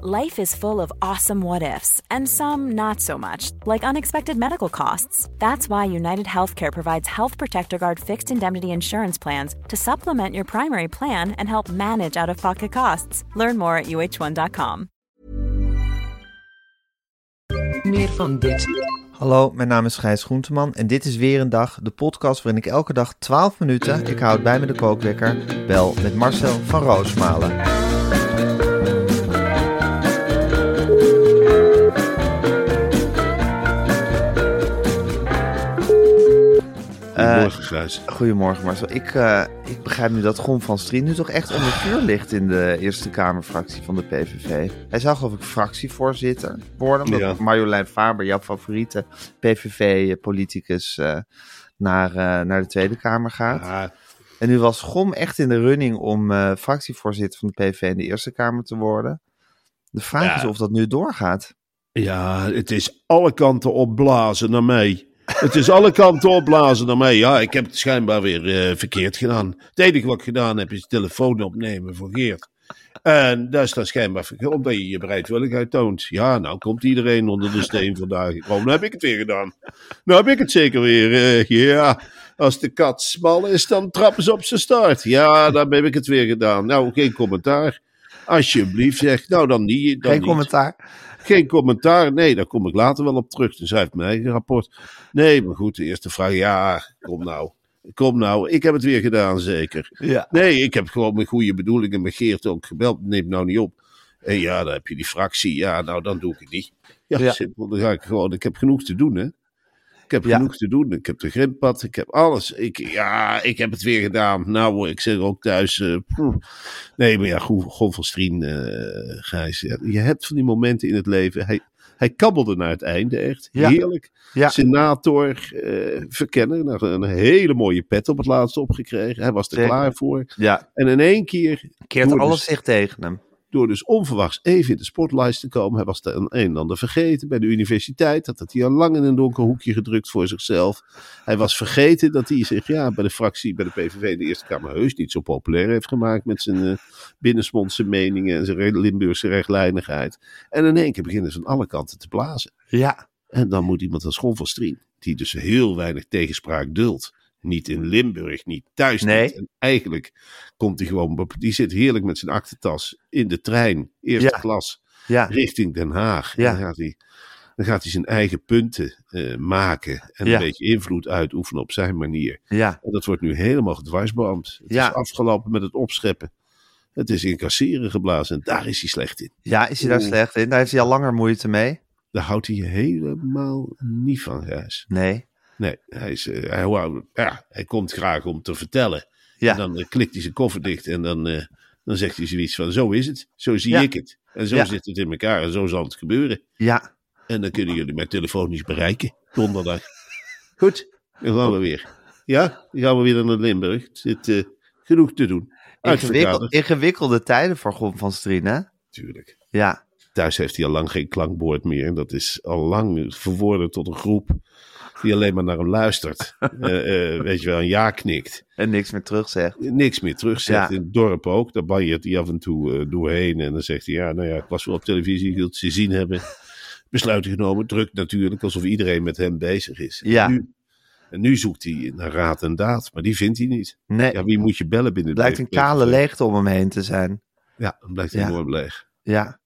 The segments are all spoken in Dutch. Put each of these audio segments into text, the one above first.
Life is full of awesome what ifs, and some not so much, like unexpected medical costs. That's why United Healthcare provides Health Protector Guard fixed indemnity insurance plans to supplement your primary plan and help manage out of pocket costs. Learn more at uh1.com. Meer van dit. Hallo, mijn naam is Gijs Groenteman en dit is weer een dag, de podcast waarin ik elke dag 12 minuten, ik houd bij me de kookwekker, bel met Marcel van Roosmalen. Goedemorgen, Gijs. Goedemorgen Marcel. Ik, eh, ik begrijp nu dat Gon van Strien nu toch echt onder vuur ligt in de Eerste Kamerfractie van de PVV. Hij zou geloof ik fractievoorzitter worden, omdat Ja. Marjolein Faber, jouw favoriete PVV-politicus, eh, naar, eh, naar de Tweede Kamer gaat. Ah, En nu was Gom echt in de running om eh, fractievoorzitter van de PVV in de Eerste Kamer te worden. De vraag Ja. is of dat nu doorgaat. ja, het is alle kanten opblazen naar mij. Het is alle kanten opblazen naar mij. Ja, ik heb het schijnbaar weer eh, verkeerd gedaan. Het enige wat ik gedaan heb is telefoon opnemen voor Geert. En dat is dan schijnbaar verkeerd, omdat je je bereidwilligheid toont. Ja, nou komt iedereen onder de steen vandaag. Oh, nou heb ik het weer gedaan. Nou heb ik het zeker weer. eh, ja, als de kat smal is, dan trappen ze op zijn start. Ja, dan heb ik het weer gedaan. Nou, geen commentaar. Alsjeblieft, zeg. Nou, dan niet. Dan Geen niet. commentaar. Geen commentaar. Nee, daar kom ik later wel op terug. Dan schrijft mijn eigen rapport. Nee, maar goed, de eerste vraag. Ja, kom nou. Kom nou. Ik heb het weer gedaan, zeker. Ja. Nee, ik heb gewoon met goede bedoelingen met Geert ook gebeld. Neem nou niet op. En ja, dan heb je die fractie. Ja, nou, dan doe ik het niet. Ja, Ja. simpel. Dan ga ik gewoon. Ik heb genoeg te doen, hè. Ik heb Ja. genoeg te doen. Ik heb de grindpad. Ik heb alles. Ik, ja, ik heb het weer gedaan. Nou, ik zeg ook thuis. eh, nee, maar ja, goed, Gon van Strien, eh, Gijs. je hebt van die momenten in het leven. Hij, hij kabbelde naar het einde, echt. Ja. Heerlijk. Ja. Senator, verkenner. Nou, een hele mooie pet op het laatste opgekregen. Hij was er Zeker. klaar voor. Ja, En in één keer, keert alles zich tegen hem. Door dus onverwachts even in de spotlights te komen. Hij was de een en ander vergeten bij de universiteit. Dat had hij al lang in een donker hoekje gedrukt voor zichzelf. Hij was vergeten dat hij zich ja, bij de fractie, bij de PVV de Eerste Kamer heus niet zo populair heeft gemaakt. Met zijn eh binnensmondse meningen en zijn Limburgse rechtlijnigheid. En in één keer beginnen ze aan alle kanten te blazen. Ja, En dan moet iemand als Gon van Strien, die dus heel weinig tegenspraak duldt. Niet in Limburg, niet thuis. Nee. Niet. En eigenlijk komt hij gewoon, op- die zit heerlijk met zijn aktentas in de trein, eerste Ja. klas, ja, richting Den Haag. Ja. En dan gaat hij, dan gaat hij zijn eigen punten eh, maken en een beetje invloed uitoefenen op zijn manier. ja. En dat wordt nu helemaal gedwarsboomd. Het Ja. is afgelopen met het opscheppen. Het is in kasseren geblazen en daar is hij slecht in. Ja, is hij daar slecht in? Daar heeft hij al langer moeite mee. Daar houdt hij helemaal niet van, Gijs. Nee. Nee, hij, is, eh, hij, wou- ja, hij komt graag om te vertellen. Ja. En dan eh, klikt hij zijn koffer dicht en dan, eh, dan zegt hij zoiets van: Zo is het, zo zie Ja. ik het. En zo Ja. zit het in elkaar en zo zal het gebeuren. Ja. En dan kunnen jullie mij telefonisch bereiken, donderdag. Goed. Dan gaan we weer. Ja, dan gaan we weer naar Limburg. Het zit genoeg te doen. Ingewikkeld, ingewikkelde tijden voor Gon van Strien, hè? Tuurlijk. Ja. Thuis heeft hij al lang geen klankbord meer. En dat is al lang verworden tot een groep die alleen maar naar hem luistert. Eh, eh, weet je wel, een ja knikt. En niks meer terug zegt. niks meer terugzegt. Ja. In het dorp ook. Daar banjert hij af en toe eh, doorheen. En dan zegt hij, ja, nou ja, ik was wel op televisie. Ik wil het ze zien hebben. Besluiten genomen. Druk natuurlijk. Alsof iedereen met hem bezig is. Ja. En nu, en nu zoekt hij naar raad en daad. Maar die vindt hij niet. Nee. Ja, wie moet je bellen binnen Het blijkt de een kale leegte om hem heen te zijn. Ja, dan blijkt Ja. enorm leeg. Ja.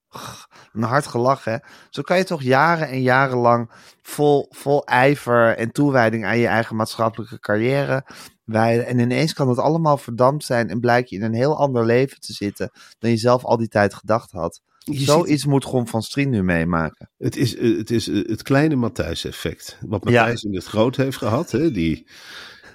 Een hard gelach, hè? Zo kan je toch jaren en jaren lang vol, vol ijver en toewijding aan je eigen maatschappelijke carrière wijden. En ineens kan het allemaal verdampt zijn en blijkt je in een heel ander leven te zitten dan je zelf al die tijd gedacht had. Je ziet- Zoiets moet Gon van Strien nu meemaken. Het is, eh, het, is eh, het kleine Matthijs-effect. Wat Ja. Matthijs in het groot heeft gehad. Hè, die,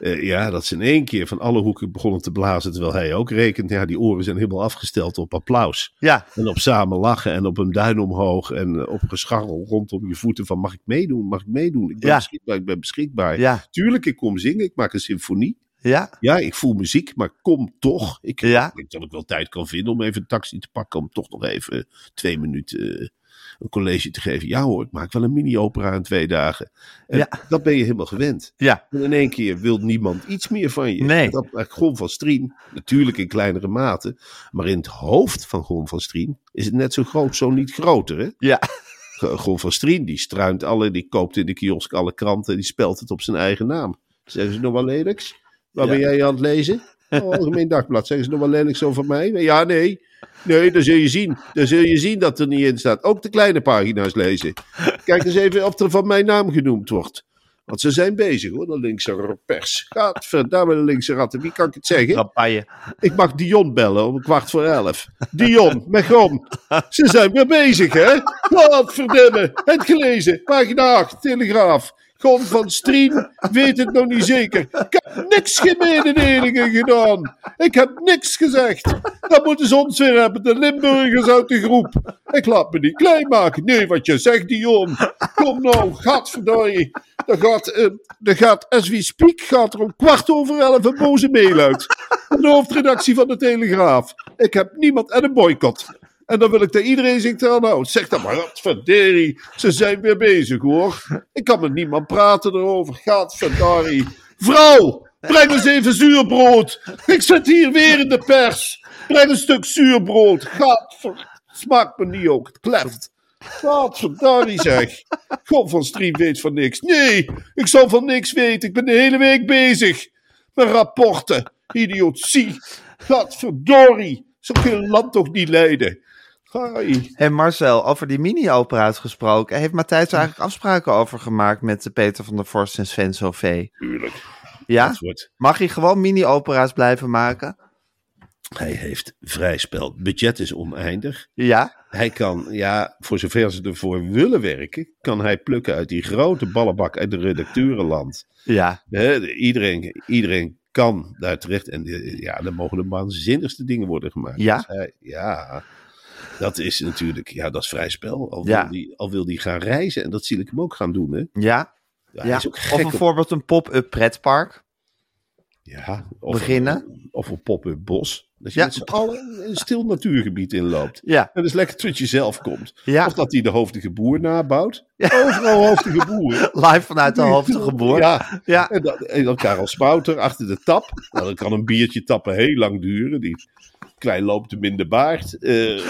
eh, ja, dat ze in één keer van alle hoeken begonnen te blazen. Terwijl hij ook rekent. Ja, die oren zijn helemaal afgesteld op applaus. Ja, En op samen lachen en op een duin omhoog. En eh, op gescharrel rondom je voeten van mag ik meedoen? Mag ik meedoen? Ik ben Ja. beschikbaar, ik ben beschikbaar. ja, Tuurlijk, ik kom zingen. Ik maak een symfonie. Ja? Ja, ik voel muziek, maar kom toch. Ik Ja. denk dat ik wel tijd kan vinden om even een taxi te pakken. Om toch nog even twee minuten eh, een college te geven. Ja hoor, ik maak wel een mini-opera in twee dagen. En Ja. dat ben je helemaal gewend. Ja. En in één keer wil niemand iets meer van je. Nee. Dat, maar Gon van Strien, natuurlijk in kleinere mate. Maar in het hoofd van Gon van Strien is het net zo groot, zo niet groter. Hè? Ja. Gon van Strien, die struint alle, die koopt in de kiosk alle kranten. Die spelt het op zijn eigen naam. Zeggen ze nog wel lelijks? Waar Ja. ben jij aan het lezen? Algemeen Dagblad. Zeggen ze nog wel lelijks over mij? Ja, nee. Nee, dan zul je zien. Dan zul je zien dat er niet in staat. Ook de kleine pagina's lezen. Kijk eens even of er van mijn naam genoemd wordt. Want ze zijn bezig hoor, de linkse pers. Gadverdamme, de linkse ratten. Wie kan ik het zeggen? Campagne. Ik mag Dion bellen om kwart voor elf. Dion, met Gon. Ze zijn weer bezig, hè? Godverdomme. Het gelezen. Pagina 8, Telegraaf. Gon van Strien weet het nog niet zeker. Ik heb niks geen mededelingen gedaan. Ik heb niks gezegd. Dan moeten ze ons weer hebben, de Limburgers uit de groep. Ik laat me niet klein maken. Nee, wat je zegt, Dion. Kom nou, gadverdorie. Er gaat, eh, er gaat, as we speak, gaat er om kwart over elf een boze mail uit. De hoofdredactie van de Telegraaf. Ik heb niemand en een boycott. En dan wil ik dat iedereen eraan houdt. Zeg dan maar, gadverdorie. Ze zijn weer bezig hoor. Ik kan met niemand praten erover. Gadverdorie. Vrouw, breng eens even zuurbrood. Ik zit hier weer in de pers. Breng een stuk zuurbrood. Gadver... Smaakt me niet ook. Het kleft. Gadverdorie zeg. God van Strien weet van niks. Nee, ik zal van niks weten. Ik ben de hele week bezig. Met rapporten. Idiotie. Gadverdorie. Zo kun land toch niet leiden. Hai. En Marcel, over die mini-opera's gesproken. Heeft Matthijs er eigenlijk afspraken over gemaakt met Peter van der Vorst en Sven Sauvé? Tuurlijk. Ja? Mag hij gewoon mini-opera's blijven maken? Hij heeft vrij spel. Budget is oneindig. Ja? Hij kan, ja, voor zover ze ervoor willen werken, kan hij plukken uit die grote ballenbak uit de redacteurenland. Ja. Iedereen, iedereen kan daar terecht. En eh, ja, dan mogen de waanzinnigste dingen worden gemaakt. Ja? Dus hij- ja, dat is natuurlijk, ja, dat is vrij spel. Al, Ja. wil die, al wil die gaan reizen, en dat zie ik hem ook gaan doen. Hè. Ja? Ja, Of op- bijvoorbeeld een pop-up pretpark. ja, of beginnen. Een, of een pop-up bos. Dat je Ja. met z'n allen een stil natuurgebied inloopt. Ja. En dat is lekker tot je zelf komt. Ja. Of dat hij de hoofdige boer nabouwt. Overal hoofdige boer. Live vanuit de hoofdige boer. Ja, Ja. En dan, en dan Karel Spouter achter de tap. Nou, dan kan een biertje tappen heel lang duren. Die klein loopt hem in de baard. Eh,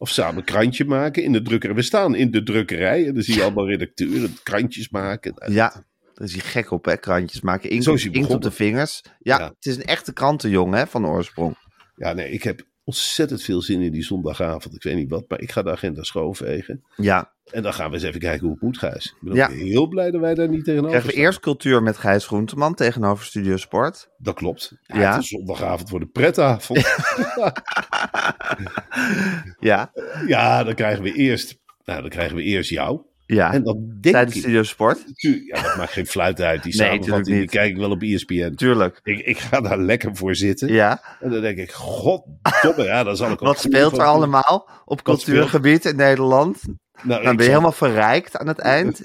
of samen een krantje maken in de drukkerij. We staan in de drukkerij. En dan zie je allemaal redacteuren krantjes maken. Nou, Ja. Daar is hij gek op, hè? Krantjes maken. Inkt, Zo is hij inkt op de vingers. Ja, Ja. het is een echte krantenjongen, hè, van oorsprong. Ja, nee, ik heb ontzettend veel zin in die zondagavond. Ik weet niet wat, maar ik ga de agenda schoonvegen. Ja. En dan gaan we eens even kijken hoe het moet, Gijs. Ik ben Ja. ook heel blij dat wij daar niet tegenover Krijgen we staan. eerst cultuur met Gijs Groenteman tegenover Studio Sport. Dat klopt. Ja, Ja. Het is zondagavond voor de pretavond. Ja. ja, dan krijgen we eerst, nou, dan krijgen we eerst jou. Ja. En dan denk Tijdens ik... Studio Sport. Ja, dat maakt geen fluit uit. Die Nee, samenvatting tuurlijk die kijk ik wel op ESPN. Tuurlijk. Ik, ik ga daar lekker voor zitten. Ja. En dan denk ik, goddomme, ja, dan zal ik Wat speelt er allemaal op cultuurgebied in Nederland? Nou, Dan ben je helemaal verrijkt aan het eind.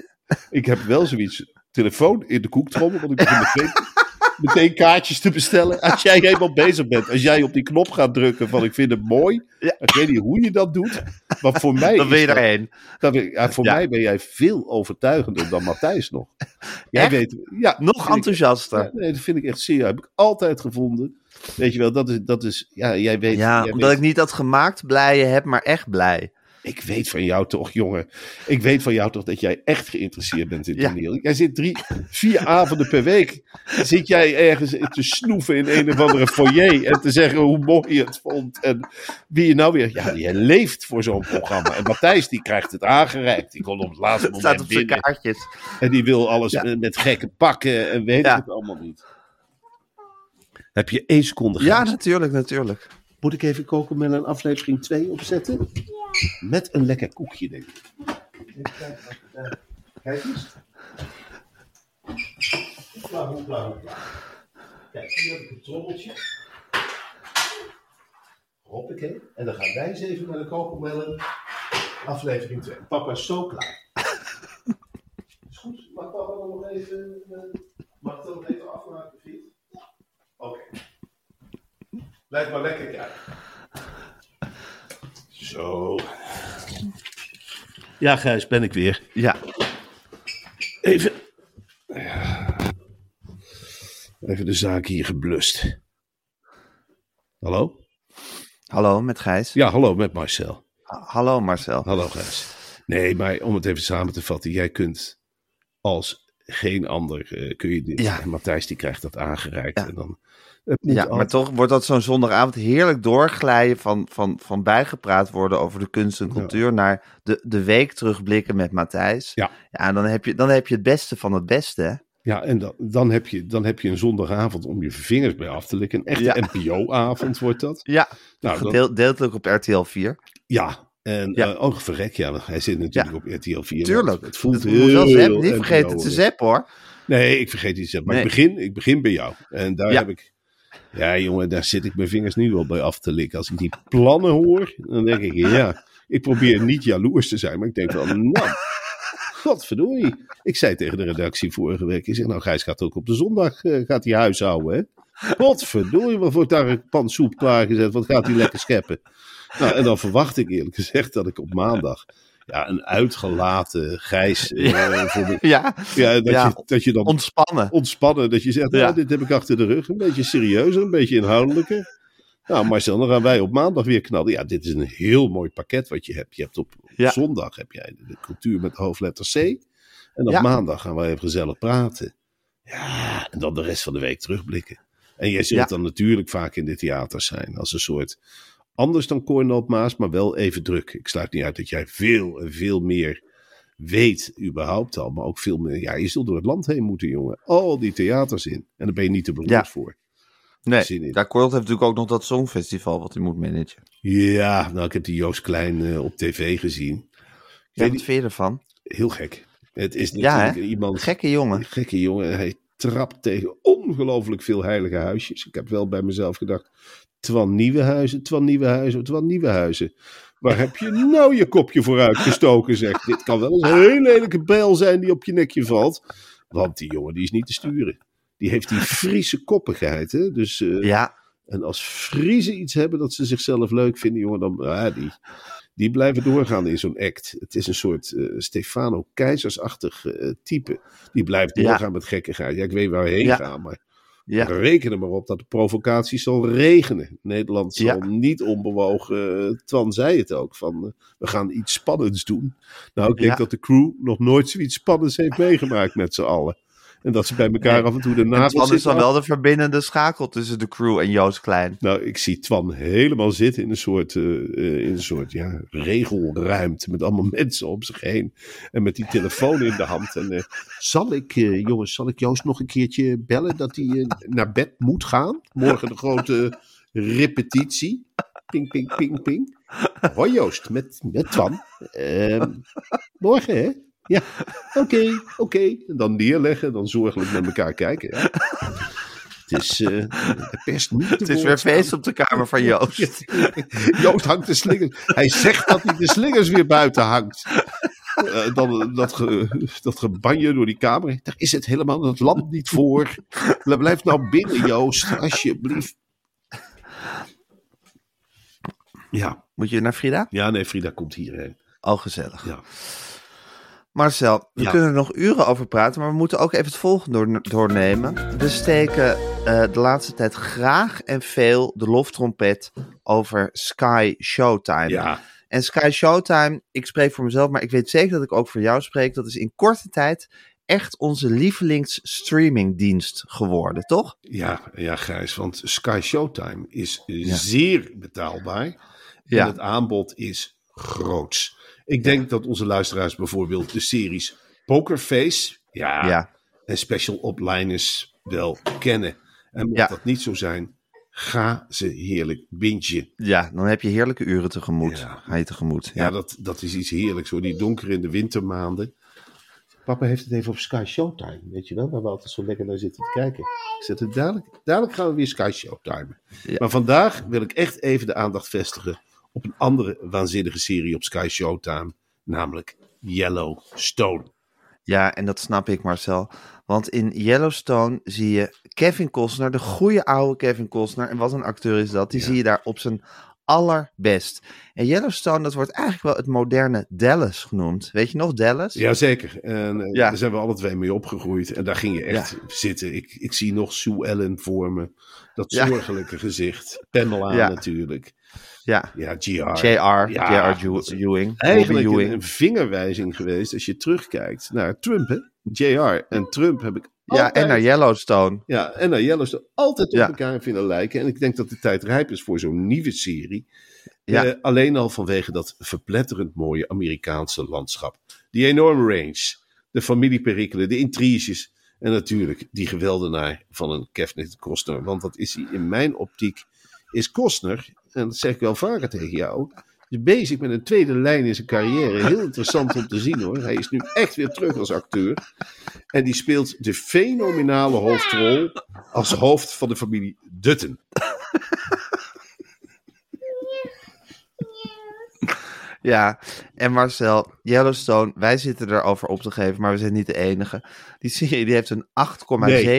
Ik heb wel zoiets. Telefoon in de koektrommel. Want ik begin meteen, meteen kaartjes te bestellen. Als jij helemaal bezig bent. Als jij op die knop gaat drukken van ik vind het mooi. Ja. Ik weet niet hoe je dat doet. Maar voor mij, Dan ben je dat- ja, voor Ja. mij ben jij veel overtuigender dan Matthijs nog. Jij Echt? weet, ja, Nog ik- enthousiaster. nee, dat vind ik echt zeer. Heb ik altijd gevonden. Weet je wel, dat is, dat is ja, jij weet. Ja, jij omdat weet- ik niet dat gemaakt blije heb, maar echt blij. Ik weet van jou toch, jongen. Ik weet van jou toch dat jij echt geïnteresseerd bent in Ja. toneel. Jij zit drie, vier avonden per week. Zit jij ergens te snoeven in een of andere foyer. En te zeggen hoe mooi je het vond. En wie je nou weer. Ja, jij leeft voor zo'n programma. En Matthijs die krijgt het aangereikt. Die kon op het laatste Het staat moment op zijn binnen. kaartjes. En die wil alles Ja. met- gekke pakken. En weet Ja. het allemaal niet. Heb je één seconde Ja, Gijs? natuurlijk, natuurlijk. Moet ik even koken met een aflevering 2 opzetten? Met een lekker koekje, denk ik. Kijk eens. Hoepla, hoepla, hoepla. Kijk, hier heb ik een trommeltje. Hoppakee. En dan gaan wij eens even naar de kokenmellen. Aflevering 2. Papa is zo klaar. Is goed. Mag papa dan nog even... eh, mag ik dan nog even afmaken? Blijf maar lekker kijken. Zo. Ja, Gijs, ben ik weer. Ja, Even. Ja. Even de zaak hier geblust. Hallo? hallo met Gijs. Ja, hallo met Marcel. Ha- Hallo Marcel. Hallo Gijs. Nee, maar om het even samen te vatten. Jij kunt als geen ander, eh, kun je dit. Ja. En Matthijs die krijgt dat aangereikt. Ja. En dan, Ja, maar toch wordt dat zo'n zondagavond heerlijk doorglijden van, van, van bijgepraat worden over de kunst en cultuur naar de, de week terugblikken met Matthijs. Ja. Ja, dan heb, je, dan heb je het beste van het beste. Ja, en dan, dan, heb je, dan heb je een zondagavond om je vingers bij af te likken. Een echte Ja. NPO-avond wordt dat. Ja, Nou, dan- gedeeltelijk op RTL 4. Ja, en Ja. ja. oh verrek, ja, hij zit natuurlijk op RTL 4. Tuurlijk. Het voelt wel heel zappen. Niet vergeten te zappen hoor. Nee, ik vergeet iets. Maar Nee. ik, begin, ik begin bij jou. En daar Ja. heb ik... Ja, jongen, daar zit ik mijn vingers nu al bij af te likken. Als ik die plannen hoor, dan denk ik, ja... Ik probeer niet jaloers te zijn, maar ik denk van, nou... Godverdorie. Ik zei tegen de redactie vorige week, ik zeg, nou Gijs gaat ook op de zondag eh, gaat hij huishouden, hè? Godverdorie, wat wordt daar een pan soep klaargezet? Wat gaat hij lekker scheppen? Nou, en dan verwacht ik eerlijk gezegd dat ik op maandag ja, een uitgelaten Gijs eh, voor me, Ja, ja, dat, Ja, Je, dat je dan ontspannen. ontspannen. Dat je zegt, Ja. nou, dit heb ik achter de rug. Een beetje serieuzer, een beetje inhoudelijker. Nou, Marcel, dan gaan wij op maandag weer knallen. Ja, dit is een heel mooi pakket wat je hebt. Je hebt op, op Ja. zondag heb jij de cultuur met de hoofdletter C. En op Ja. maandag gaan wij even gezellig praten. Ja, en dan de rest van de week terugblikken. En jij zult Ja. dan natuurlijk vaak in de theaters zijn. Als een soort, anders dan Cornel op Maas, maar wel even druk. Ik sluit niet uit dat jij veel en veel meer weet überhaupt al. Maar ook veel meer, ja, je zult door het land heen moeten, jongen. Al die theaters in. En daar ben je niet te beroerd Ja. voor. Nee, daar Korelt heeft natuurlijk ook nog dat songfestival wat hij moet managen. Ja, nou, ik heb die Joost Klein eh, op tv gezien. Ik Ja, wat vind je ervan? Heel gek. Het is Ja, natuurlijk hè? iemand... Gekke jongen. Gekke jongen. Hij trapt tegen ongelooflijk veel heilige huisjes. Ik heb wel bij mezelf gedacht... Twan Nieuwenhuizen, Twan Nieuwenhuizen, Twan Nieuwenhuizen. Waar heb je nou je kopje voor uitgestoken, zeg? Dit kan wel eens een hele lelijke bijl zijn die op je nekje valt. Want die jongen, die is niet te sturen. Die heeft die Friese koppigheid, hè? Dus... eh, Ja, en als Friesen iets hebben dat ze zichzelf leuk vinden, jongen, dan ja, die, die blijven doorgaan in zo'n act. Het is een soort eh, Stefano Keizersachtig eh, type. Die blijft Ja. doorgaan met gekkigheid. Ja, ik weet waar we heen Ja. gaan, maar ja. reken er maar op dat de provocatie zal regenen. Nederland zal Ja. niet onbewogen, eh, Twan zei het ook, van eh, we gaan iets spannends doen. Nou, ik denk Ja. dat de crew nog nooit zoiets spannends heeft meegemaakt met z'n allen. En dat ze bij elkaar af en toe de En nagels Twan is zitten dan wel de verbindende schakel tussen de crew en Joost Klein. Nou, ik zie Twan helemaal zitten in een soort, eh, in een soort ja, regelruimte met allemaal mensen om zich heen. En met die telefoon in de hand. En, eh, zal ik, eh, jongens, zal ik Joost nog een keertje bellen dat hij naar bed moet gaan? Morgen de grote repetitie. Ping, ping, ping, ping. Hoi Joost, met, met Twan. Ehm, morgen, hè? Ja, oké, oké. Dan neerleggen, dan zorgelijk met elkaar kijken. Ja. Het is uh, de pers niet te Het is weer feest op de kamer van Joost. Joost hangt de slingers. Hij zegt dat hij de slingers weer buiten hangt. Eh, dan dat, ge, dat gebanje door die kamer. Daar is het helemaal het land niet voor. Blijf nou binnen, Joost, alsjeblieft. Ja, Moet je naar Frida? ja nee, Frida komt hierheen. Oh, gezellig. Ja. Marcel, we Ja. kunnen er nog uren over praten, maar we moeten ook even het volgende door, doornemen. We steken eh, de laatste tijd graag en veel de loftrompet over Sky Showtime. Ja, En Sky Showtime, ik spreek voor mezelf, maar ik weet zeker dat ik ook voor jou spreek. Dat is in korte tijd echt onze lievelingsstreamingdienst geworden, toch? ja, ja, Gijs, want Sky Showtime is zeer betaalbaar. Ja. En het aanbod is groots. Ik denk dat onze luisteraars bijvoorbeeld de series Pokerface ja, Ja, en Special Opliners wel kennen. En mocht Ja. dat niet zo zijn, ga ze heerlijk bingen. ja, dan heb je heerlijke uren tegemoet. Ja. Ga je tegemoet. Ja, Ja. dat, dat is iets heerlijks hoor, die donker in de wintermaanden. Papa heeft het even op Sky Showtime, weet je wel, waar we altijd zo lekker naar zitten te kijken. Ik zet het dadelijk, dadelijk gaan we weer Sky Showtime. Ja. Maar vandaag wil ik echt even de aandacht vestigen op een andere waanzinnige serie op Sky Showtime, namelijk Yellowstone. Ja, en dat snap ik, Marcel. Want in Yellowstone zie je Kevin Costner, de goede oude Kevin Costner. En wat een acteur is dat. Die zie je daar op zijn allerbest. En Yellowstone, dat wordt eigenlijk wel het moderne Dallas genoemd. Weet je nog, Dallas? Jazeker. En eh, Ja. daar zijn we alle twee mee opgegroeid. En daar ging je echt zitten. Ik, ik zie nog Sue Ellen voor me. Dat Ja. zorgelijke gezicht. Pamela natuurlijk. Ja. Ja, GR. J.R. Ja, J.R. Ewing. Eigenlijk een, Ewing. een vingerwijzing geweest als je terugkijkt naar Trump, hè? JR. En Trump heb ik Ja, en naar Yellowstone. ja, en naar Yellowstone altijd op Ja. elkaar vinden lijken. En ik denk dat de tijd rijp is voor zo'n nieuwe serie. Ja. Eh, alleen al vanwege dat verpletterend mooie Amerikaanse landschap. Die enorme range, de familieperikelen, de intriges. En natuurlijk die geweldenaar van een Kevin Costner. Want dat is hij in mijn optiek. Is Costner, en dat zeg ik wel vaker tegen jou, is bezig met een tweede lijn in zijn carrière. Heel interessant om te zien hoor. Hij is nu echt weer terug als acteur. En die speelt de fenomenale hoofdrol als hoofd van de familie Dutton. Ja, en Marcel, Yellowstone, wij zitten erover op te geven, maar we zijn niet de enige. Die serie die heeft een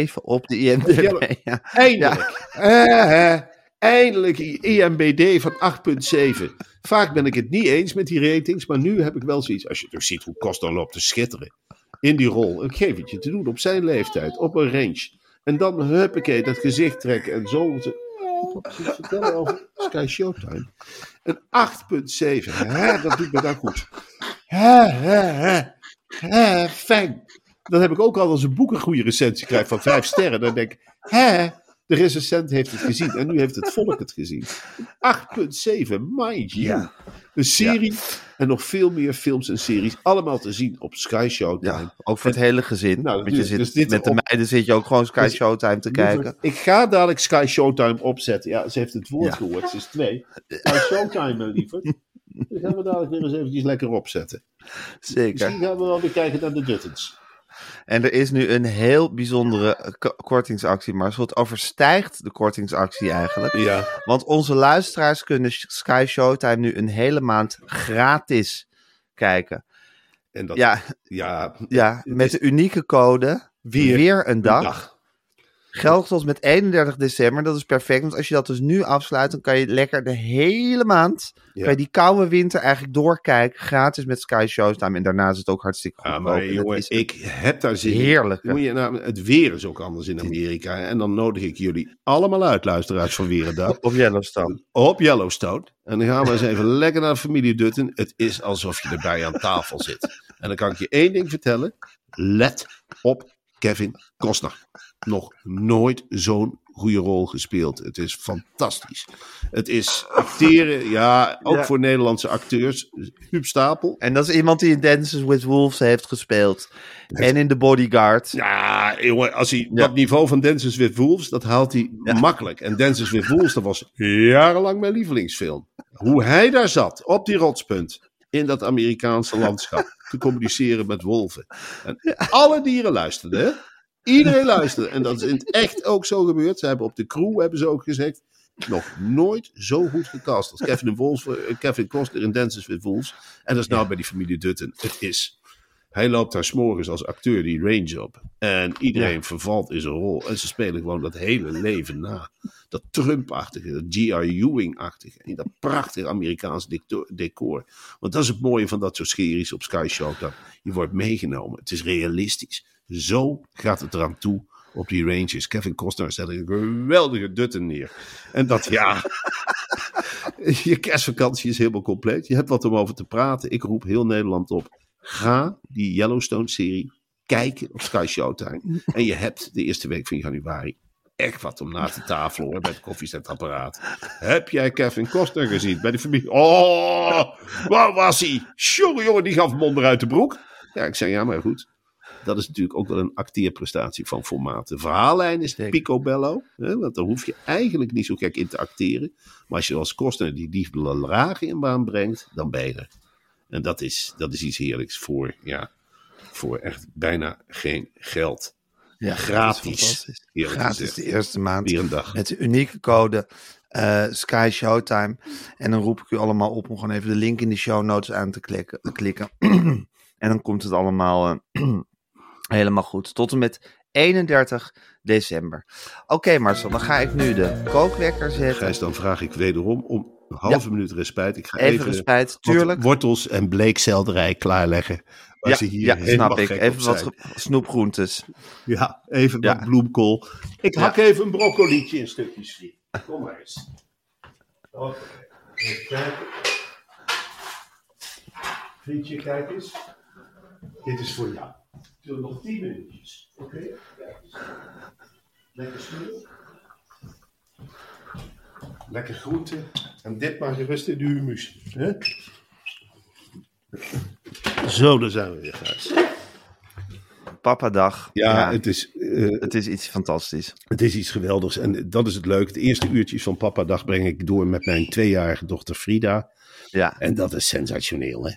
8,7 op de IMDb. Yellow- Ja. Eindelijk. Eh, eindelijk IMBD van 8,7. Vaak ben ik het niet eens met die ratings, maar nu heb ik wel zoiets. Als je dus ziet hoe Costa loopt te schitteren in die rol. Ik geef het je te doen op zijn leeftijd, op een range. En dan, huppakee, dat gezicht trekken en zo. vertellen over Sky Showtime. Een 8,7. Hè, dat doet me dan goed. Hè, hè, hè. Fijn. Dan heb ik ook al als een boek een goede recensie krijgt van vijf sterren. Dan denk ik, hè, de recensent heeft het gezien. En nu heeft het volk het gezien. 8,7, mind you. Ja. Een serie en nog veel meer films en series. Allemaal te zien op Sky Showtime. Ja, ook voor het hele gezin. Nou, Want je dus- zit, dus met de op- meiden zit je ook gewoon Sky Dus- Showtime te kijken. Ik ga dadelijk Sky Showtime opzetten. Ja, ze heeft het woord gehoord. Ze is twee. Sky Showtime, lieverd. Dan gaan we dadelijk weer eens eventjes lekker opzetten. Zeker. Misschien gaan we wel weer kijken naar de Duttons. En er is nu een heel bijzondere kortingsactie, maar het overstijgt de kortingsactie eigenlijk. Ja. Want onze luisteraars kunnen Sky Showtime nu een hele maand gratis kijken. En dat, Ja, ja, ja met de unieke code Weer weer, een dag. dag. Geldt tot met 31 december. Dat is perfect. Want als je dat dus nu afsluit, dan kan je lekker de hele maand. Ja. Je die koude winter eigenlijk doorkijken. Gratis met Sky Showtime. En daarna is het ook hartstikke goed. Ja, maar jongen, ik heb daar zin in. Heerlijk. Moet je, nou, het weer is ook anders in Amerika. En dan nodig ik jullie allemaal uit, luisteraars van Weerendag. Op Yellowstone. Op Yellowstone. En dan gaan we eens even lekker naar de familie Dutton. Het is alsof je erbij aan tafel zit. En dan kan ik je één ding vertellen. Let op Kevin Costner. Nog nooit zo'n goede rol gespeeld. Het is fantastisch. Het is acteren, ja, ook Ja. voor Nederlandse acteurs. Huub Stapel. En dat is iemand die in Dances with Wolves heeft gespeeld. En in The Bodyguard. Ja, jongen, als hij Ja. dat niveau van Dances with Wolves, dat haalt hij makkelijk. En Dances with Wolves, dat was jarenlang mijn lievelingsfilm. Hoe hij daar zat, op die rotspunt, in dat Amerikaanse landschap, te communiceren met wolven. En alle dieren luisterden, hè? Iedereen luisterde. En dat is in het echt ook zo gebeurd. Ze hebben op de crew, hebben ze ook gezegd, nog nooit zo goed gecast als Kevin, Wolf, eh, Kevin Costner in Dances with Wolves. En dat is nou bij die familie Dutton. Het is hij loopt daar s'morgens als acteur die range op. En iedereen vervalt in zijn rol. En ze spelen gewoon dat hele leven na. Dat Trump-achtige, dat G.R. Ewing-achtige. En dat prachtige Amerikaanse decor. Want dat is het mooie van dat soort series op Sky Showtime. Je wordt meegenomen. Het is realistisch. Zo gaat het eraan toe op die ranges. Kevin Costner zet een geweldige Dutton neer. En dat, ja... Je kerstvakantie is helemaal compleet. Je hebt wat om over te praten. Ik roep heel Nederland op. Ga die Yellowstone-serie kijken op Sky Showtime. En je hebt de eerste week van januari echt wat om na te tafelen hoor, bij het koffiezetapparaat. Heb jij Kevin Costner gezien bij de familie? Oh, waar was hij? Jongen, jongen, die gaf mond uit de broek. Ja, ik zei ja, maar goed. Dat is natuurlijk ook wel een acteerprestatie van formaat. De verhaallijn is Zeker. picobello. Hè, want daar hoef je eigenlijk niet zo gek in te acteren. Maar als je als Costner die liefde lagen in baan brengt, dan ben je er. En dat is, dat is iets heerlijks voor, ja, voor echt bijna geen geld. Ja, Gratis. Gratis de eerste maand. Weer een dag. Met de unieke code eh, Sky Showtime. En dan roep ik u allemaal op om gewoon even de link in de show notes aan te klikken. klikken. en dan komt het allemaal eh, Helemaal goed. Tot en met 31 december. Oké Marcel, dan ga ik nu de kookwekker zetten. Gijs, dan vraag ik wederom om een halve minuut respijt. Ik ga Even even, respijt, tuurlijk. wortels en bleekselderij klaarleggen. Ja, ze hier ja snap ik. Even wat snoepgroentes. Ja, even Ja. wat bloemkool. Ik Ja. hak even een broccolietje in stukjes. Kom maar eens. Oké, even kijken. Vriendje, kijk eens. Dit is voor jou. We nog tien minuutjes? Oké, eens. Lekker. Lekker groente. En dit maar gerust in de humus. Hè? Zo, daar zijn we weer, Gijs. Papadag. Ja, Het, is, eh, het is iets fantastisch. Het is iets geweldigs en dat is het leuk. De eerste uurtjes van Papa Dag breng ik door met mijn tweejarige dochter Frida. Ja, En dat is sensationeel, hè?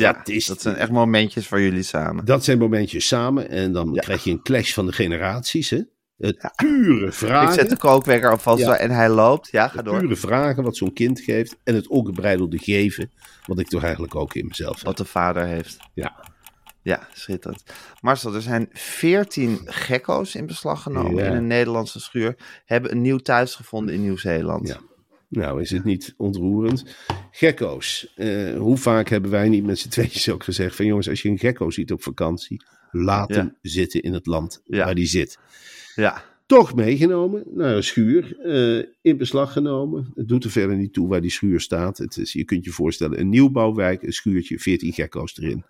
Ja dat is- dat zijn echt momentjes voor jullie samen. Dat zijn momentjes samen en dan Ja. krijg je een clash van de generaties, hè? Het pure vragen. Ik zet de kookwekker alvast Ja. en hij loopt. Ja, ga door. pure vragen wat zo'n kind geeft en het ongebreidelde geven, wat ik toch eigenlijk ook in mezelf heb. Wat de vader heeft. Ja. Ja, schitterend. Marcel, er zijn 14 gekko's in beslag genomen Ja. in een Nederlandse schuur. Hebben een nieuw thuis gevonden in Nieuw-Zeeland. Ja. Nou, is het niet ontroerend? Gekko's. Eh, hoe vaak hebben wij niet met z'n tweeën ook gezegd van jongens, als je een gekko ziet op vakantie, laat Ja. hem zitten in het land Ja. waar die zit. Ja, Toch meegenomen naar een schuur, eh, in beslag genomen. Het doet er verder niet toe waar die schuur staat. Het is, je kunt je voorstellen, een nieuwbouwwijk, een schuurtje, 14 gekko's erin.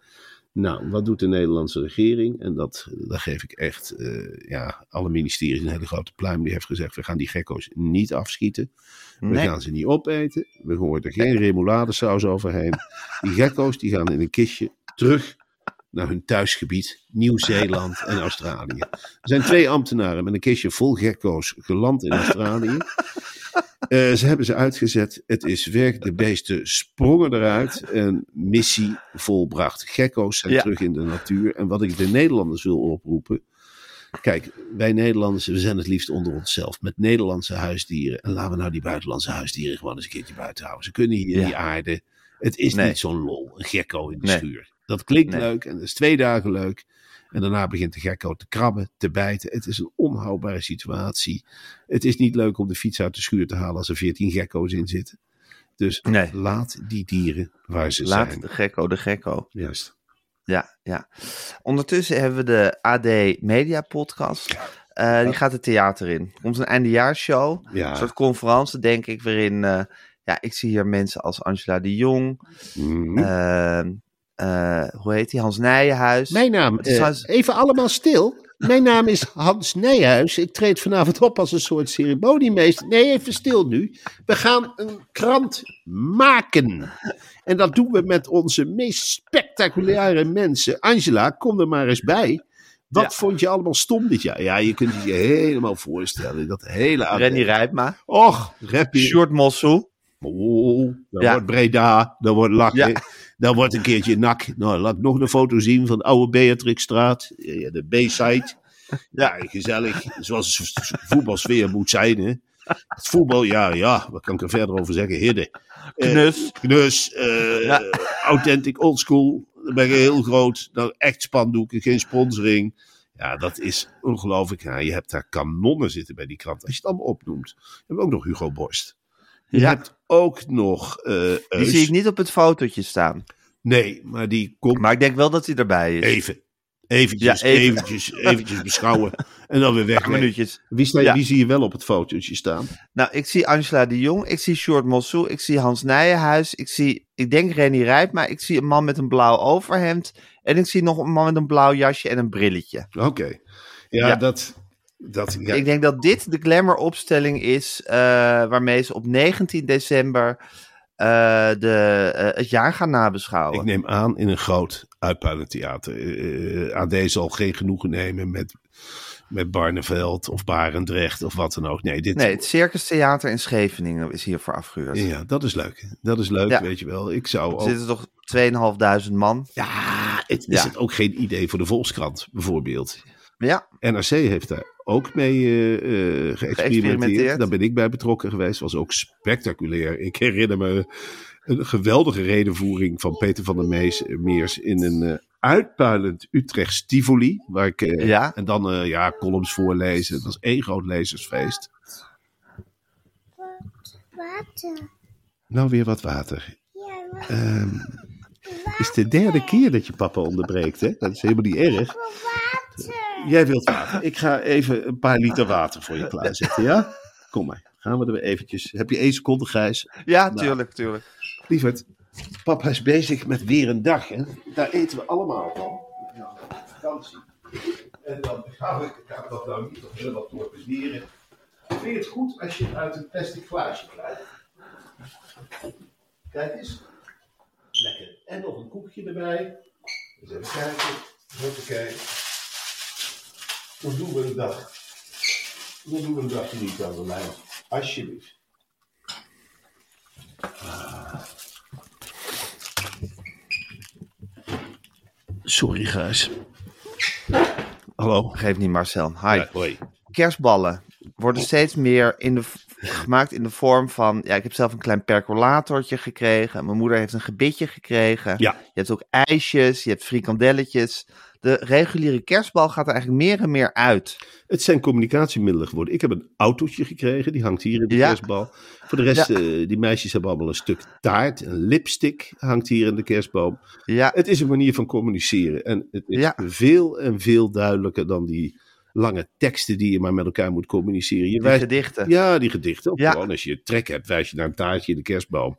Nou, wat doet de Nederlandse regering? En dat, daar geef ik echt, eh, ja, alle ministeries een hele grote pluim. Die heeft gezegd, we gaan die gekko's niet afschieten. We nee. gaan ze niet opeten. We gooien er geen remouladesaus overheen. Die gekko's die gaan in een kistje terug naar hun thuisgebied, Nieuw-Zeeland en Australië. Er zijn twee ambtenaren met een kistje vol gekko's geland in Australië. Eh, ze hebben ze uitgezet. Het is weg. De beesten sprongen eruit. En missie volbracht. Gekko's zijn Ja. terug in de natuur. En wat ik de Nederlanders wil oproepen. Kijk, wij Nederlanders, we zijn het liefst onder onszelf. Met Nederlandse huisdieren. En laten we nou die buitenlandse huisdieren gewoon eens een keertje buiten houden. Ze kunnen hier Ja. niet aarden. Het is Nee. niet zo'n lol. Een gekko in de Nee. schuur. Dat klinkt Nee. leuk en dat is twee dagen leuk. En daarna begint de gekko te krabben, te bijten. Het is een onhoudbare situatie. Het is niet leuk om de fiets uit de schuur te halen als er 14 gekko's in zitten. Dus Nee. laat die dieren waar ze Laat zijn. de gekko de gekko. Juist. Ja, ja. Ondertussen hebben we de AD Media Podcast. Eh, die gaat het theater in. Er komt een eindejaarsshow. Ja. Een soort conferentie, denk ik, waarin... eh, ja, ik zie hier mensen als Angela de Jong. Mhm. eh, eh, hoe heet die? Hans Nijenhuis. Mijn naam, eh, even allemaal stil. Mijn naam is Hans Nijhuis. Ik treed vanavond op als een soort ceremoniemeester. Nee, even stil nu. We gaan een krant maken. En dat doen we met onze meest spectaculaire mensen. Angela, kom er maar eens bij. Wat Ja. vond je allemaal stom dit jaar? Ja, je kunt het je helemaal voorstellen. Dat hele... Renny Rijpma. Och, rappie. Sjoerd Mossel. Oh, dan Ja. wordt Breda, dan wordt Lachen, Ja. Dan wordt een keertje Nak. Nou, laat ik nog een foto zien van de oude Beatrixstraat, de B-side. Ja, gezellig, zoals voetbalsfeer moet zijn. Hè. Het voetbal, ja, ja, wat kan ik er verder over zeggen? Hidden. Eh, Knus. knus, eh Ja. authentic, oldschool. Dan ben je heel groot. Dan echt spandoeken, geen sponsoring. Ja, dat is ongelooflijk. Ja, je hebt daar kanonnen zitten bij die krant. Als je het allemaal opnoemt. We hebben ook nog Hugo Borst. Je Ja. hebt ook nog. eh, Die zie ik niet op het fotootje staan. Nee, maar die komt Maar ik denk wel dat hij erbij is. even. Eventjes, Ja, even. eventjes, eventjes beschouwen. En dan weer weg. Minuutjes. Wie, sta, Ja. wie zie je wel op het fotootje staan? Nou, ik zie Angela de Jong, ik zie Sjoerd Mossou, ik zie Hans Nijenhuis, ik zie, ik denk Renny Rijpma, ik zie een man met een blauw overhemd en ik zie nog een man met een blauw jasje en een brilletje. Oké. Ja, Ja. dat. Dat ja. Ik denk dat dit de glamour opstelling is eh, waarmee ze op 19 december eh, de, eh, het jaar gaan nabeschouwen. Ik neem aan in een groot uitpuilentheater. AD zal geen genoegen nemen met, met Barneveld of Barendrecht of wat dan ook. Nee, dit, Nee, het Circus Theater in Scheveningen is hiervoor afgehuurd. ja, dat is leuk. Dat is leuk, Ja. weet je wel. Ik zou Er ook... zitten toch 2500 man. Ja, het, is Ja. het ook geen idee voor de Volkskrant, bijvoorbeeld. Ja, NRC heeft daar ook mee eh, eh, geëxperimenteerd. Geëxperimenteerd. Daar ben ik bij betrokken geweest. Was ook spectaculair. Ik herinner me een geweldige redenvoering van Peter van der Mees, Meers in een eh, uitpuilend Utrecht Tivoli. Waar ik, eh, Ja. En dan eh, ja, columns voorlezen. Dat was één groot lezersfeest. Water. Nou, weer wat water. Ja, Ehm, het is de derde keer dat je papa onderbreekt, hè? Dat is helemaal niet erg. Jij wilt water. Ik ga even een paar liter water voor je klaarzetten, ja? Kom maar. Gaan we er weer eventjes. Heb je één seconde, Gijs? Ja, tuurlijk, tuurlijk. Lieverd, papa is bezig met weer een dag, hè? Daar eten we allemaal van. Ja, vakantie. En dan gaan we, gaan we dat nou niet of willen wat torpederen. Vind je het goed als je het uit een plastic glaasje krijgt? Kijk eens. Lekker. En nog een koekje erbij. Dus even kijken. Hoppakee. Hoe doen we een dag? Hoe doen we een dag niet aan de lijn? Alsjeblieft. Sorry, Gijs. Hallo. Geef niet, Marcel. Hi. Ja, hoi. Kerstballen worden steeds meer in de, gemaakt in de vorm van... Ja, ik heb zelf een klein percolatortje gekregen. Mijn moeder heeft een gebitje gekregen. Ja. Je hebt ook ijsjes, je hebt frikandelletjes. De reguliere kerstbal gaat er eigenlijk meer en meer uit. Het zijn communicatiemiddelen geworden. Ik heb een autootje gekregen, die hangt hier in de Ja. kerstbal. Voor de rest, Ja. eh, die meisjes hebben allemaal een stuk taart. Een lipstick hangt hier in de kerstboom. Ja, Het is een manier van communiceren. En het is veel en veel duidelijker dan die lange teksten die je maar met elkaar moet communiceren. Je die wijst, gedichten. ja, die gedichten. Of Ja. gewoon als je trek hebt, wijs je naar een taartje in de kerstboom.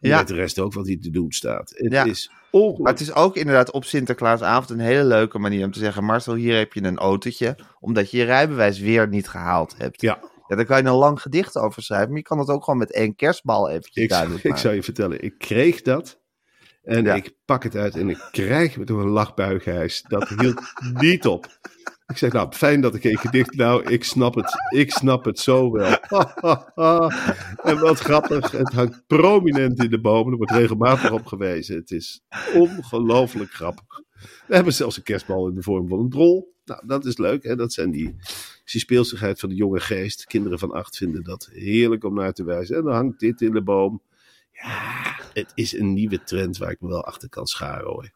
En Ja. met de rest ook wat hier te doen staat. Het Ja. is Maar ongelooflijk. het is ook inderdaad op Sinterklaasavond een hele leuke manier om te zeggen... Marcel, hier heb je een autootje, omdat je je rijbewijs weer niet gehaald hebt. Ja, Ja, daar kan je een lang gedicht over schrijven, maar je kan het ook gewoon met één kerstbal eventjes ik, duidelijk ik zou je vertellen, ik kreeg dat. En Ja. ik pak het uit en ik krijg me door een lachbui, Gijs. Dat hield niet op. Ik zeg, nou, fijn dat ik een gedicht... Nou, ik snap het. Ik snap het zo wel. en wat grappig. Het hangt prominent in de bomen. Er wordt regelmatig op gewezen. Het is ongelooflijk grappig. We hebben zelfs een kerstbal in de vorm van een drol. Nou, dat is leuk. Hè? Dat zijn die, die speelsigheid van de jonge geest. Kinderen van acht vinden dat heerlijk om naar te wijzen. En dan hangt dit in de boom. Ja, het is een nieuwe trend waar ik me wel achter kan scharen hoor.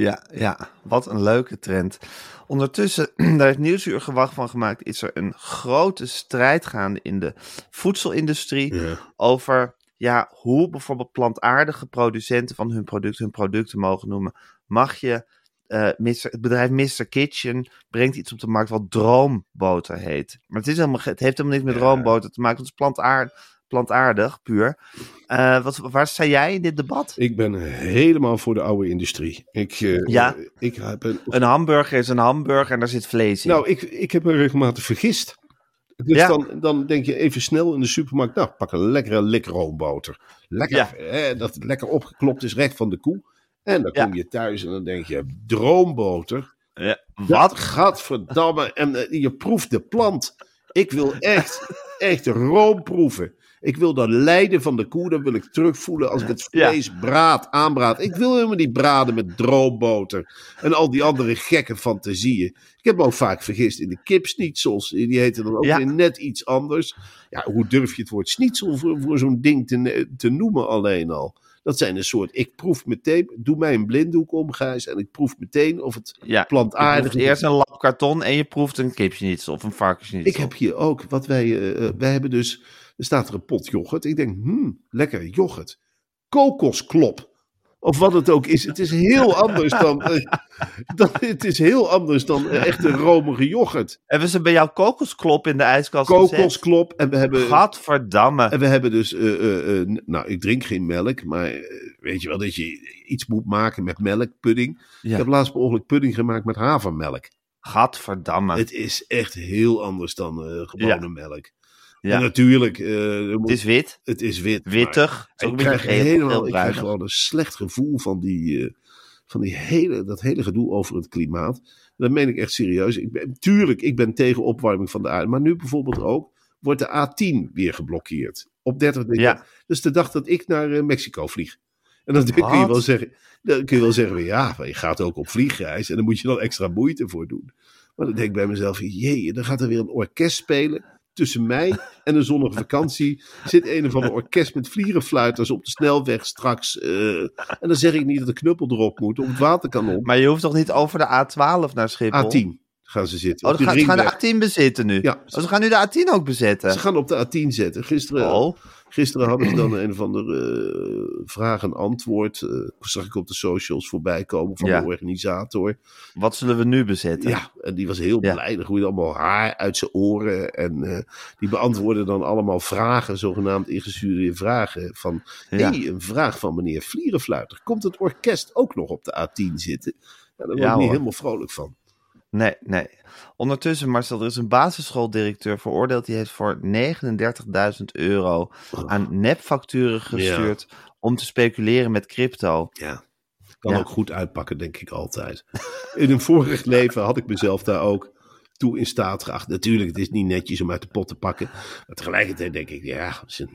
Ja, ja, wat een leuke trend. Ondertussen, daar heeft Nieuwsuur gewacht van gemaakt, is er een grote strijd gaande in de voedselindustrie Ja. over ja, hoe bijvoorbeeld plantaardige producenten van hun producten hun producten mogen noemen. Mag je, eh, het bedrijf Mr. Kitchen brengt iets op de markt wat droomboter heet. Maar het, is helemaal, het heeft helemaal niks met Ja. droomboter te maken, het is plantaard, plantaardig, puur. Eh, wat, waar sta jij in dit debat? Ik ben helemaal voor de oude industrie. Ik, eh, Ja. ik heb een, Een hamburger is een hamburger en daar zit vlees in. nou, ik, ik heb me regelmatig vergist. Dus Ja. dan, dan denk je even snel in de supermarkt, nou, pak een lekkere likroomboter. Lekker, Ja. hè, dat het lekker opgeklopt is, recht van de koe. En dan kom je thuis en dan denk je, droomboter. Ja, Wat? wat? Gadverdamme. En eh, je proeft de plant. Ik wil echt, echt room proeven. Ik wil dat lijden van de koe, dat wil ik terugvoelen als ik het Ja. vlees braad, aanbraad. Ik wil helemaal niet braden met droomboter en al die andere gekke fantasieën. Ik heb me ook vaak vergist in de kipsnietsels. Die heten dan ook Ja. weer net iets anders. Ja, hoe durf je het woord schnitzel voor, voor zo'n ding te, te noemen alleen al? Dat zijn een soort, ik proef meteen, doe mij een blinddoek om, Gijs, en ik proef meteen of het Ja, plantaardig proeft eerst een lap karton en je proeft een kipsnitzel of een varkensnitzel. Ik heb hier ook, wat wij, eh, wij hebben dus, er staat er een pot yoghurt. Ik denk, hmm, lekker yoghurt. Kokosklop. Of wat het ook is. Het is heel anders dan, eh, dan, het is heel anders dan eh, echte romige yoghurt. Hebben ze bij jou kokosklop in de ijskast? Kokosklop. En we hebben, Gadverdamme. en we hebben dus, eh, nou ik drink geen melk, maar weet je wel dat je iets moet maken met melkpudding. Ja. Ik heb laatst per ongeluk pudding gemaakt met havermelk. Gadverdamme. Het is echt heel anders dan gewone Ja. melk. Ja. En natuurlijk, eh, moet- Het is wit, het is wit. wittig. Ik krijg, helemaal, ik krijg gewoon een slecht gevoel van, die, eh, van die hele, dat hele gedoe over het klimaat. Dat meen ik echt serieus. Ik ben, tuurlijk, ik ben tegen opwarming van de aarde. Maar nu bijvoorbeeld ook wordt de A10 weer geblokkeerd. Op 30 december. Ja. Dus de dag dat ik naar eh, Mexico vlieg. En dan kun je wel zeggen, dan kun je wel zeggen, ja, je gaat ook op vliegreis. En dan moet je dan extra moeite voor doen. Maar dan denk ik bij mezelf, jee, dan gaat er weer een orkest spelen. Tussen mij en een zonnige vakantie zit een of ander orkest met vlierenfluiters op de snelweg straks. eh, en dan zeg ik niet dat de knuppel erop moet, of het waterkanon. Maar je hoeft toch niet over de A12 naar Schiphol? A10 gaan ze zitten. Oh, op gaan, ze gaan ringweg. de A10 bezitten nu? Ja. Oh, ze gaan nu de A10 ook bezetten? Ze gaan op de A10 zetten. Gisteren, Oh, gisteren hadden ze dan een of andere eh, vraag en antwoord. eh, zag ik op de socials voorbij komen van Ja. de organisator. wat zullen we nu bezetten? Ja, en die was heel Ja. blij. Er groeide allemaal haar uit zijn oren. En eh, die beantwoordde dan allemaal vragen, zogenaamd ingestuurde vragen. Van, Ja. hey, een vraag van meneer Vlierenfluiter. Komt het orkest ook nog op de A10 zitten? Ja, daar word ik niet hoor. helemaal vrolijk van. Nee, nee. Ondertussen, Marcel, er is een basisschooldirecteur veroordeeld. Die heeft voor 39.000 euro aan nepfacturen gestuurd om te speculeren met crypto. Ja, kan Ja. ook goed uitpakken, denk ik altijd. In een vorig leven had ik mezelf daar ook toe in staat geacht. Natuurlijk, het is niet netjes om uit de pot te pakken. Maar tegelijkertijd denk ik, ja, als er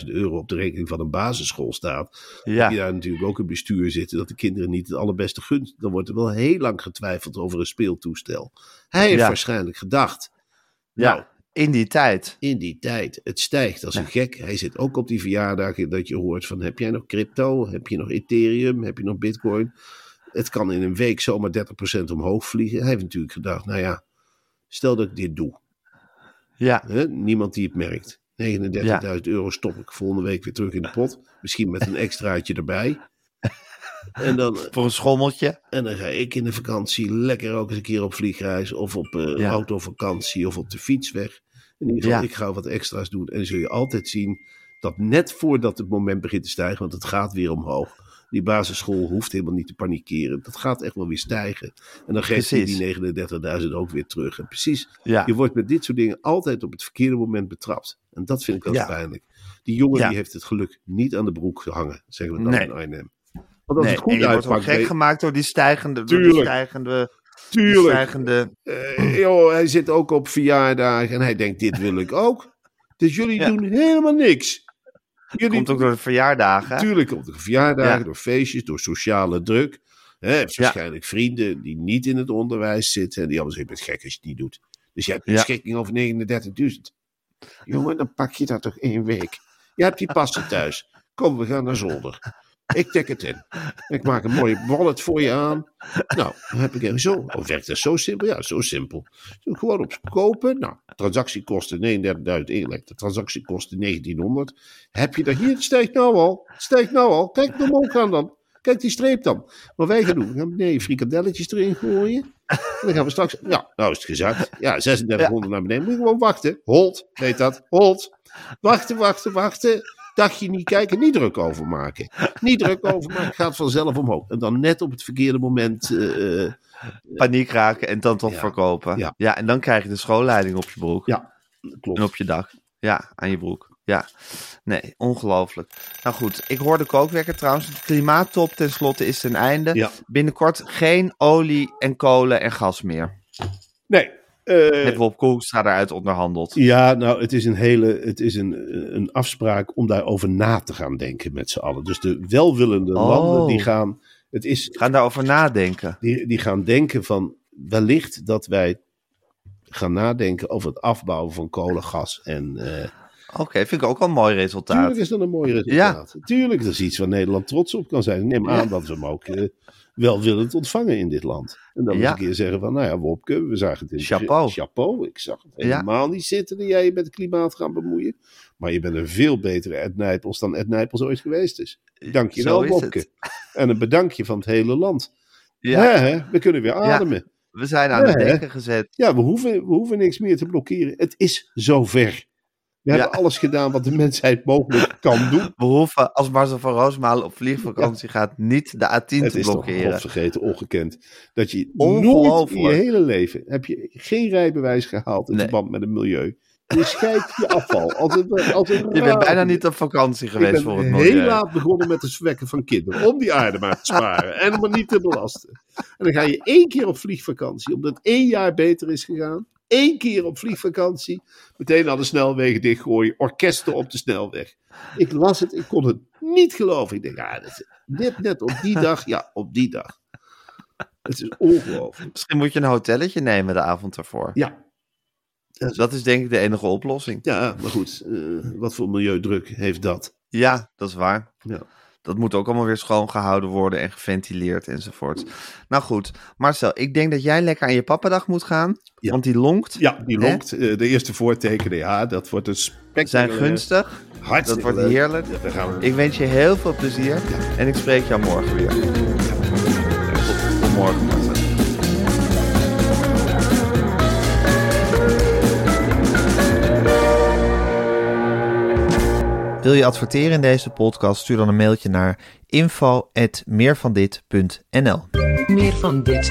39.000 euro op de rekening van een basisschool staat. Heb je Ja, daar natuurlijk ook een bestuur zitten dat de kinderen niet het allerbeste gunt. Dan wordt er wel heel lang getwijfeld over een speeltoestel. Hij heeft Ja. waarschijnlijk gedacht, ja. nou, in die tijd. in die tijd, het stijgt als een gek. Hij zit ook op die verjaardagen dat je hoort van, heb jij nog crypto? Heb je nog Ethereum? Heb je nog bitcoin? Het kan in een week zomaar 30% omhoog vliegen. Hij heeft natuurlijk gedacht, nou ja, stel dat ik dit doe. Ja? Niemand die het merkt. 39.000 euro stop ik volgende week weer terug in de pot. Misschien met een extraatje erbij. En dan, voor een schommeltje. en dan ga ik in de vakantie lekker ook eens een keer op vliegreis. Of op eh Ja. autovakantie of op de fiets weg. In ieder geval, Ja. ik ga wat extra's doen. En dan zul je altijd zien dat net voordat het moment begint te stijgen, want het gaat weer omhoog. Die basisschool hoeft helemaal niet te panikeren. Dat gaat echt wel weer stijgen. En dan geeft hij die 39.000 ook weer terug. En precies, Ja, je wordt met dit soort dingen altijd op het verkeerde moment betrapt. En dat vind ik wel Ja. pijnlijk. Die jongen Ja. die heeft het geluk niet aan de broek gehangen, zeggen we dan Nee. in Arnhem. Want als nee, het goed en je wordt gek gemaakt door die stijgende, die Tuurlijk. stijgende, tuurlijk. stijgende... Eh, joh, hij zit ook op verjaardagen en hij denkt, dit wil ik ook. Dus jullie Ja. doen helemaal niks. Jullie, Komt ook door de verjaardagen. Natuurlijk komt door verjaardagen, Ja. door feestjes, door sociale druk. Hè, Ja. waarschijnlijk vrienden die niet in het onderwijs zitten. En die allemaal zeggen, je bent gek als je het niet doet. Dus je hebt een beschikking over 39.000. Jongen, dan pak je dat toch één week. Je hebt die passen thuis. Kom, we gaan naar zolder. Ik tik het in. Ik maak een mooie wallet voor je aan. Nou, dan heb ik even zo. Oh, werkt dat zo simpel? Ja, zo simpel. Gewoon op kopen. Nou, transactiekosten 39.000 inlek. De transactiekosten 1900. Heb je dat hier? Het stijgt nou al. Het stijgt nou al. Kijk naar omhoog gaan dan. Kijk die streep dan. Wat wij gaan doen, we gaan beneden frikadelletjes erin gooien. En dan gaan we straks. Ja, nou is het gezakt. Ja, 3600 naar beneden. Moet je gewoon wachten. Hold, weet dat. Hold. Wachten, wachten, wachten. Dagje niet kijken, niet druk over maken. Niet druk over maken, gaat vanzelf omhoog. En dan net op het verkeerde moment. eh, eh, Paniek raken en dan toch Ja. verkopen. Ja. Ja. en dan krijg je de schoolleiding op je broek. ja, klopt. En op je dak. Ja, aan je broek. Ja. Nee, ongelooflijk. Nou goed, ik hoor de kookwekker trouwens. De klimaattop tenslotte is ten einde. Ja. Binnenkort geen olie en kolen en gas meer. Nee. Eh, Met Rob Koelstra daaruit onderhandeld. Ja, nou, het is een hele, het is een, een afspraak om daarover na te gaan denken met z'n allen. Dus de welwillende Oh. landen die gaan, het is, Gaan daarover nadenken. die, die gaan denken van wellicht dat wij gaan nadenken over het afbouwen van kolen, gas en eh Oké, vind ik ook wel een mooi resultaat. tuurlijk is dat een mooi resultaat. Tuurlijk, dat is iets waar Nederland trots op kan zijn. Ik neem aan dat we hem ook eh, welwillend ontvangen in dit land. En dan Ja. eens een keer zeggen van, nou ja, Wopke, we zagen het in Chapeau. Chapeau. Ik zag het Ja. helemaal niet zitten dat jij je met het klimaat gaat bemoeien. Maar je bent een veel betere Ed Nijpels dan Ed Nijpels ooit geweest is. Dank je wel, Wopke. het. En een bedankje van het hele land. Ja, Hè? We kunnen weer ademen. we zijn aan het Ja, denken gezet. Ja, we hoeven, we hoeven niks meer te blokkeren. Het is zover. We Ja. hebben alles gedaan wat de mensheid mogelijk kan doen. We hoeven, als Marcel van Roosmalen op vliegvakantie gaat, niet de A10 Het te is toch blokkeren. vergeten, ongekend. Dat je nooit in je hele leven heb je geen rijbewijs gehaald in Nee. verband met het milieu. Je scheidt je afval. Je bent bijna niet op vakantie Ik geweest ben voor het heel milieu. laat begonnen met het verwekken van kinderen. Om die aarde maar te sparen. En om het niet te belasten. En dan ga je één keer op vliegvakantie. Omdat één jaar beter is gegaan. Eén keer op vliegvakantie. Meteen alle snelwegen dichtgooien. Orkesten op de snelweg. Ik las het. Ik kon het niet geloven. Ik denk, ja, dit net op die dag. Ja, op die dag. Het is ongelooflijk. Misschien moet je een hotelletje nemen de avond ervoor. Ja. Dat is denk ik de enige oplossing. Ja, maar goed, eh, wat voor milieudruk heeft dat? Ja, dat is waar. Ja. Dat moet ook allemaal weer schoongehouden worden en geventileerd enzovoort. Nou goed, Marcel, ik denk dat jij lekker aan je pappadag moet gaan. Ja. Want die lonkt. Ja, die Hè? lonkt. eh, de eerste voortekenen, ja, dat wordt een spectaculaire... zijn gunstig. Hartstikke Dat wordt heerlijk. Ja, gaan we. Ik wens je heel veel plezier. En ik spreek jou morgen weer. Tot morgen, Wil je adverteren in deze podcast? Stuur dan een mailtje naar info.meervandit.nl Meer van dit.